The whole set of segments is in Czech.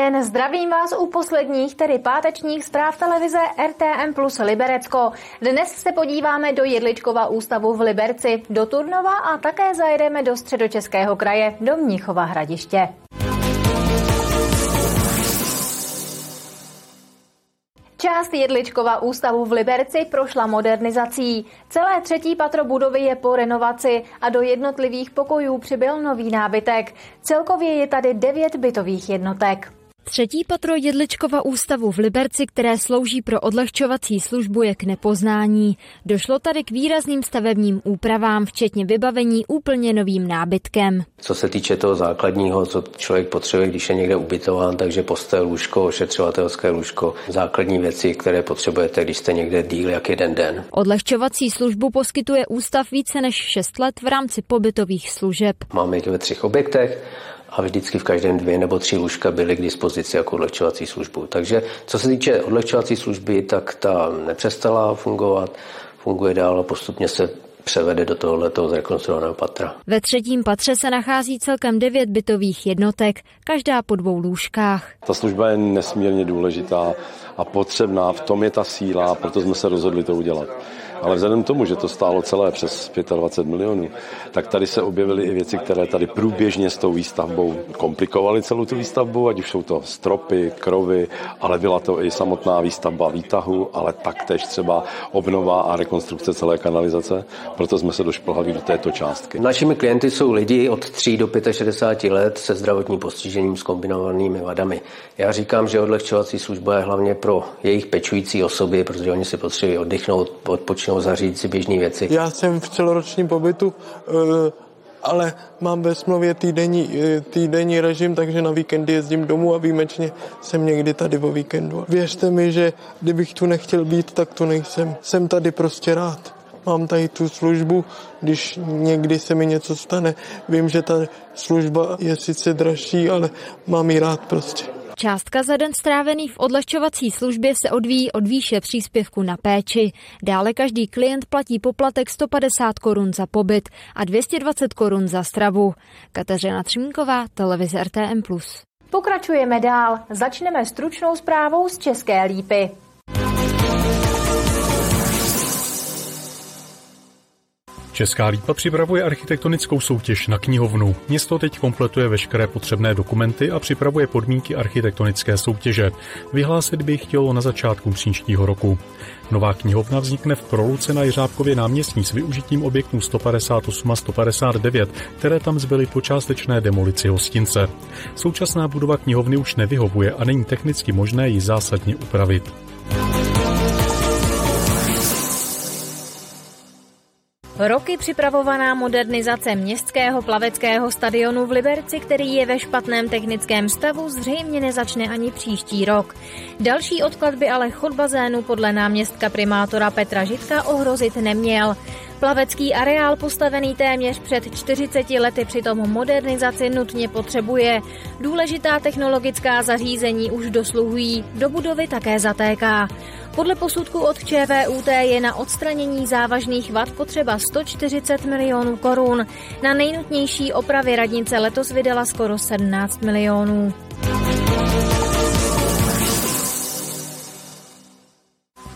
Den, zdravím vás u posledních, tedy pátečních zpráv televize RTM plus Liberecko. Dnes se podíváme do Jedličkova ústavu v Liberci, do Turnova a také zajedeme do středočeského kraje, do Mnichova hradiště. Část Jedličkova ústavu v Liberci prošla modernizací. Celé třetí patro budovy je po renovaci a do jednotlivých pokojů přibyl nový nábytek. Celkově je tady devět bytových jednotek. Třetí patro Jedličkova ústavu v Liberci, které slouží pro odlehčovací službu, je k nepoznání. Došlo tady k výrazným stavebním úpravám, včetně vybavení úplně novým nábytkem. Co se týče toho základního, co člověk potřebuje, když je někde ubytován, takže postel, lůžko, ošetřovatelské lůžko, základní věci, které potřebujete, když jste někde díl jak jeden den. Odlehčovací službu poskytuje ústav více než 6 let v rámci pobytových služeb. Máme ji ve třech objektech a vždycky v každém dvě nebo tři lůžka byly k dispozici jako odlehčovací službu. Takže co se týče odlehčovací služby, tak ta nepřestala fungovat, funguje dál a postupně se převede do tohoto zrekonstruovaného patra. Ve třetím patře se nachází celkem devět bytových jednotek, každá po dvou lůžkách. Ta služba je nesmírně důležitá a potřebná, v tom je ta síla, proto jsme se rozhodli to udělat. Ale vzhledem k tomu, že to stálo celé přes 25 milionů, tak tady se objevily i věci, které tady průběžně s tou výstavbou komplikovaly celou tu výstavbu, ať už jsou to stropy, krovy, ale byla to i samotná výstavba výtahu, ale taktéž třeba obnova a rekonstrukce celé kanalizace. Proto jsme se došplhali do této částky. Našimi klienty jsou lidi od 3 do 65 let se zdravotním postižením s kombinovanými vadami. Já říkám, že odlehčovací služba je hlavně pro jejich pečující osoby, protože oni si potřebují oddychnout, odpočinout zařídit si běžné věci. Já jsem v celoročním pobytu, eh, ale mám ve smlouvě týdenní, eh, týdenní režim, takže na víkendy jezdím domů a výjimečně jsem někdy tady o víkendu. Věřte mi, že kdybych tu nechtěl být, tak tu nejsem. Jsem tady prostě rád. Mám tady tu službu, když někdy se mi něco stane. Vím, že ta služba je sice dražší, ale mám ji rád prostě. Částka za den strávený v odlehčovací službě se odvíjí od výše příspěvku na péči. Dále každý klient platí poplatek 150 korun za pobyt a 220 korun za stravu. Kateřina Třmínková, televize RTM+. Pokračujeme dál. Začneme stručnou zprávou z České lípy. Česká lípa připravuje architektonickou soutěž na knihovnu. Město teď kompletuje veškeré potřebné dokumenty a připravuje podmínky architektonické soutěže. Vyhlásit by chtělo na začátku příštího roku. Nová knihovna vznikne v Proluce na Jiřábkově náměstí s využitím objektů 158 a 159, které tam zbyly po částečné demolici hostince. Současná budova knihovny už nevyhovuje a není technicky možné ji zásadně upravit. Roky připravovaná modernizace městského plaveckého stadionu v Liberci, který je ve špatném technickém stavu, zřejmě nezačne ani příští rok. Další odklad by ale chod bazénu podle náměstka primátora Petra Žitka ohrozit neměl. Plavecký areál postavený téměř před 40 lety přitom modernizaci nutně potřebuje. Důležitá technologická zařízení už dosluhují, do budovy také zatéká. Podle posudku od ČVUT je na odstranění závažných vad potřeba 140 milionů korun. Na nejnutnější opravy radnice letos vydala skoro 17 milionů.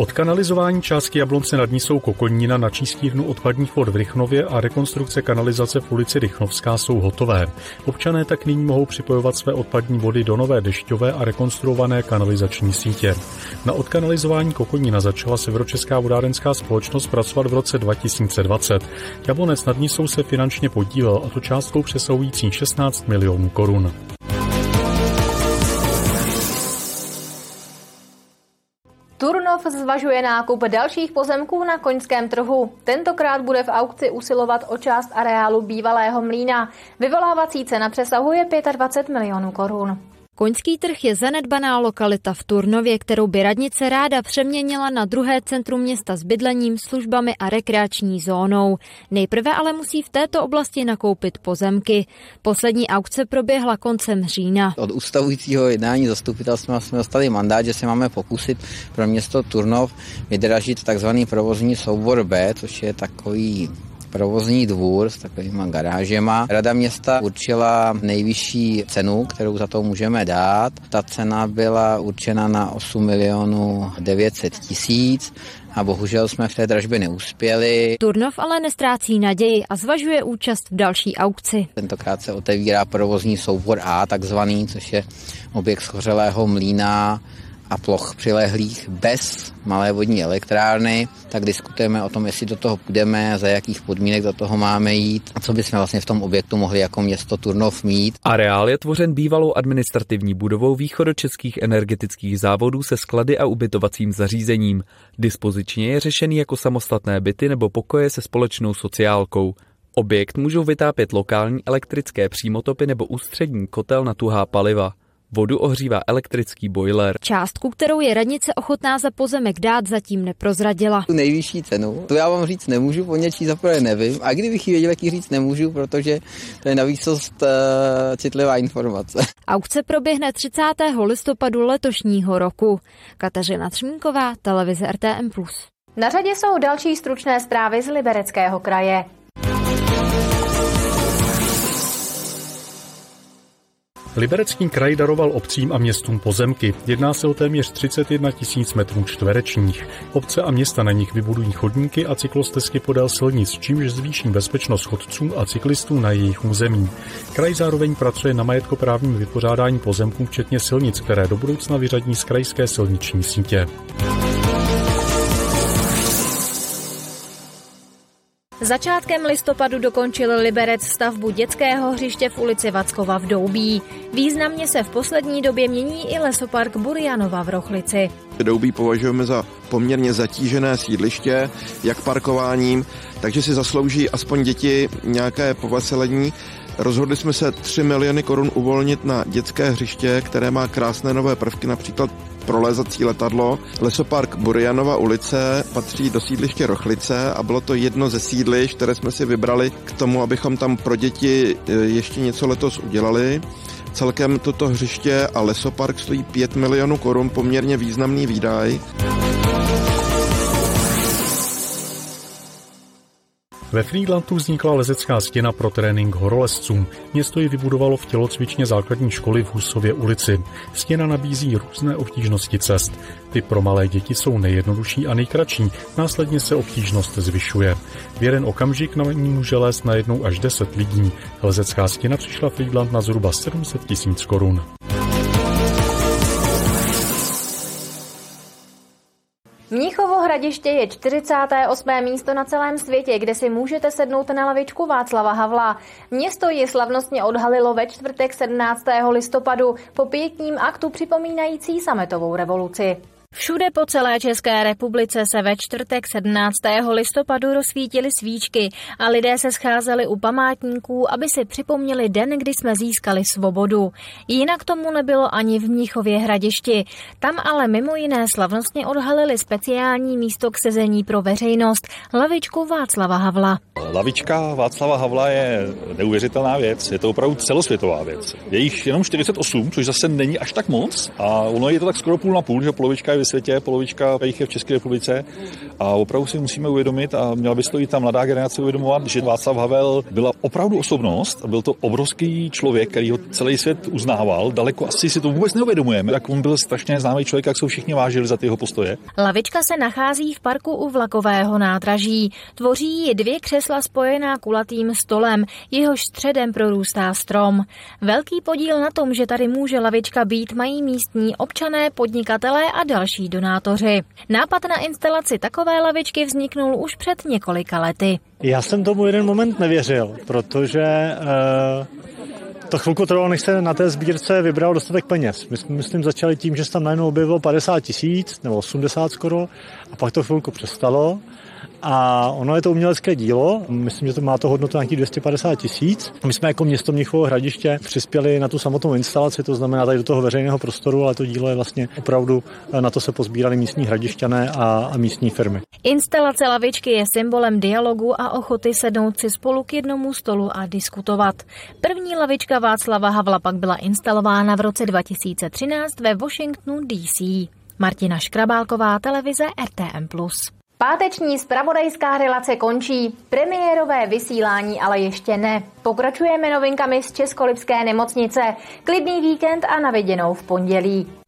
Odkanalizování částky Jablonce nad Nisou Kokonina na čistírnu odpadních vod v Rychnově a rekonstrukce kanalizace v ulici Rychnovská jsou hotové. Občané tak nyní mohou připojovat své odpadní vody do nové dešťové a rekonstruované kanalizační sítě. Na odkanalizování Kokonina začala Severočeská vodárenská společnost pracovat v roce 2020. Jablonec nad Nisou se finančně podílel a to částkou přesahující 16 milionů korun. Turnov zvažuje nákup dalších pozemků na koňském trhu. Tentokrát bude v aukci usilovat o část areálu bývalého mlína. Vyvolávací cena přesahuje 25 milionů korun. Koňský trh je zanedbaná lokalita v Turnově, kterou by radnice ráda přeměnila na druhé centrum města s bydlením, službami a rekreační zónou. Nejprve ale musí v této oblasti nakoupit pozemky. Poslední aukce proběhla koncem října. Od ustavujícího jednání zastupitelstva jsme dostali mandát, že se máme pokusit pro město Turnov vydražit takzvaný provozní soubor B, což je takový provozní dvůr s takovýma garážema. Rada města určila nejvyšší cenu, kterou za to můžeme dát. Ta cena byla určena na 8 milionů 900 tisíc a bohužel jsme v té dražbě neuspěli. Turnov ale nestrácí naději a zvažuje účast v další aukci. Tentokrát se otevírá provozní soubor A, takzvaný, což je objekt schořelého mlína a ploch přilehlých bez malé vodní elektrárny, tak diskutujeme o tom, jestli do toho půjdeme, za jakých podmínek do toho máme jít a co bychom vlastně v tom objektu mohli jako město Turnov mít. Areál je tvořen bývalou administrativní budovou východočeských energetických závodů se sklady a ubytovacím zařízením. Dispozičně je řešený jako samostatné byty nebo pokoje se společnou sociálkou. Objekt můžou vytápět lokální elektrické přímotopy nebo ústřední kotel na tuhá paliva. Vodu ohřívá elektrický boiler. Částku, kterou je radnice ochotná za pozemek dát, zatím neprozradila. Tu nejvyšší cenu, to já vám říct nemůžu, po něčí zaprvé nevím. A kdybych ji věděl, jak ji říct nemůžu, protože to je navíc uh, citlivá informace. Aukce proběhne 30. listopadu letošního roku. Kateřina Třmínková, televize RTM+. Na řadě jsou další stručné zprávy z Libereckého kraje. Liberecký kraj daroval obcím a městům pozemky. Jedná se o téměř 31 tisíc metrů čtverečních. Obce a města na nich vybudují chodníky a cyklostezky podél silnic, čímž zvýší bezpečnost chodců a cyklistů na jejich území. Kraj zároveň pracuje na majetkoprávním vypořádání pozemků, včetně silnic, které do budoucna vyřadí z krajské silniční sítě. Začátkem listopadu dokončil Liberec stavbu dětského hřiště v ulici Vackova v Doubí. Významně se v poslední době mění i lesopark Burjanova v Rochlici. Doubí považujeme za poměrně zatížené sídliště, jak parkováním, takže si zaslouží aspoň děti nějaké poveselení. Rozhodli jsme se 3 miliony korun uvolnit na dětské hřiště, které má krásné nové prvky, například prolézací letadlo. Lesopark Burianova ulice patří do sídliště Rochlice a bylo to jedno ze sídlišť, které jsme si vybrali k tomu, abychom tam pro děti e, ještě něco letos udělali. Celkem toto hřiště a lesopark stojí 5 milionů korun, poměrně významný výdaj. Ve Friedlandu vznikla lezecká stěna pro trénink horolezcům. Město ji vybudovalo v tělocvičně základní školy v Husově ulici. Stěna nabízí různé obtížnosti cest. Ty pro malé děti jsou nejjednodušší a nejkratší, následně se obtížnost zvyšuje. V jeden okamžik na ní může lézt najednou až 10 lidí. Lezecká stěna přišla Friedland na zhruba 700 tisíc korun. Hradiště je 48. místo na celém světě, kde si můžete sednout na lavičku Václava Havla. Město ji slavnostně odhalilo ve čtvrtek 17. listopadu po pětním aktu připomínající sametovou revoluci. Všude po celé České republice se ve čtvrtek 17. listopadu rozsvítily svíčky a lidé se scházeli u památníků, aby si připomněli den, kdy jsme získali svobodu. Jinak tomu nebylo ani v Mnichově hradišti. Tam ale mimo jiné slavnostně odhalili speciální místo k sezení pro veřejnost, lavičku Václava Havla. Lavička Václava Havla je neuvěřitelná věc, je to opravdu celosvětová věc. Je jich jenom 48, což zase není až tak moc a ono je to tak skoro půl na půl, že polovička je ve světě, polovička jich je v České republice a opravdu si musíme uvědomit a měla by to i ta mladá generace uvědomovat, že Václav Havel byla opravdu osobnost, byl to obrovský člověk, který ho celý svět uznával, daleko asi si to vůbec neuvědomujeme, jak on byl strašně známý člověk, jak jsou všichni vážili za ty jeho postoje. Lavička se nachází v parku u vlakového nádraží. Tvoří ji dvě křesla spojená kulatým stolem, jehož středem prorůstá strom. Velký podíl na tom, že tady může lavička být, mají místní občané, podnikatelé a další donátoři. Nápad na instalaci takové lavičky vzniknul už před několika lety. Já jsem tomu jeden moment nevěřil, protože uh to chvilku trvalo, než se na té sbírce vybral dostatek peněz. My jsme, myslím, začali tím, že se tam najednou objevilo 50 tisíc, nebo 80 skoro, a pak to chvilku přestalo. A ono je to umělecké dílo, myslím, že to má to hodnotu nějakých 250 tisíc. My jsme jako město Mnichovo hradiště přispěli na tu samotnou instalaci, to znamená tady do toho veřejného prostoru, ale to dílo je vlastně opravdu, na to se pozbírali místní hradišťané a, a místní firmy. Instalace lavičky je symbolem dialogu a ochoty sednout si spolu k jednomu stolu a diskutovat. První lavička Václava Havla pak byla instalována v roce 2013 ve Washingtonu DC. Martina Škrabálková, televize RTM+. Páteční spravodajská relace končí, premiérové vysílání ale ještě ne. Pokračujeme novinkami z Českolipské nemocnice. Klidný víkend a naviděnou v pondělí.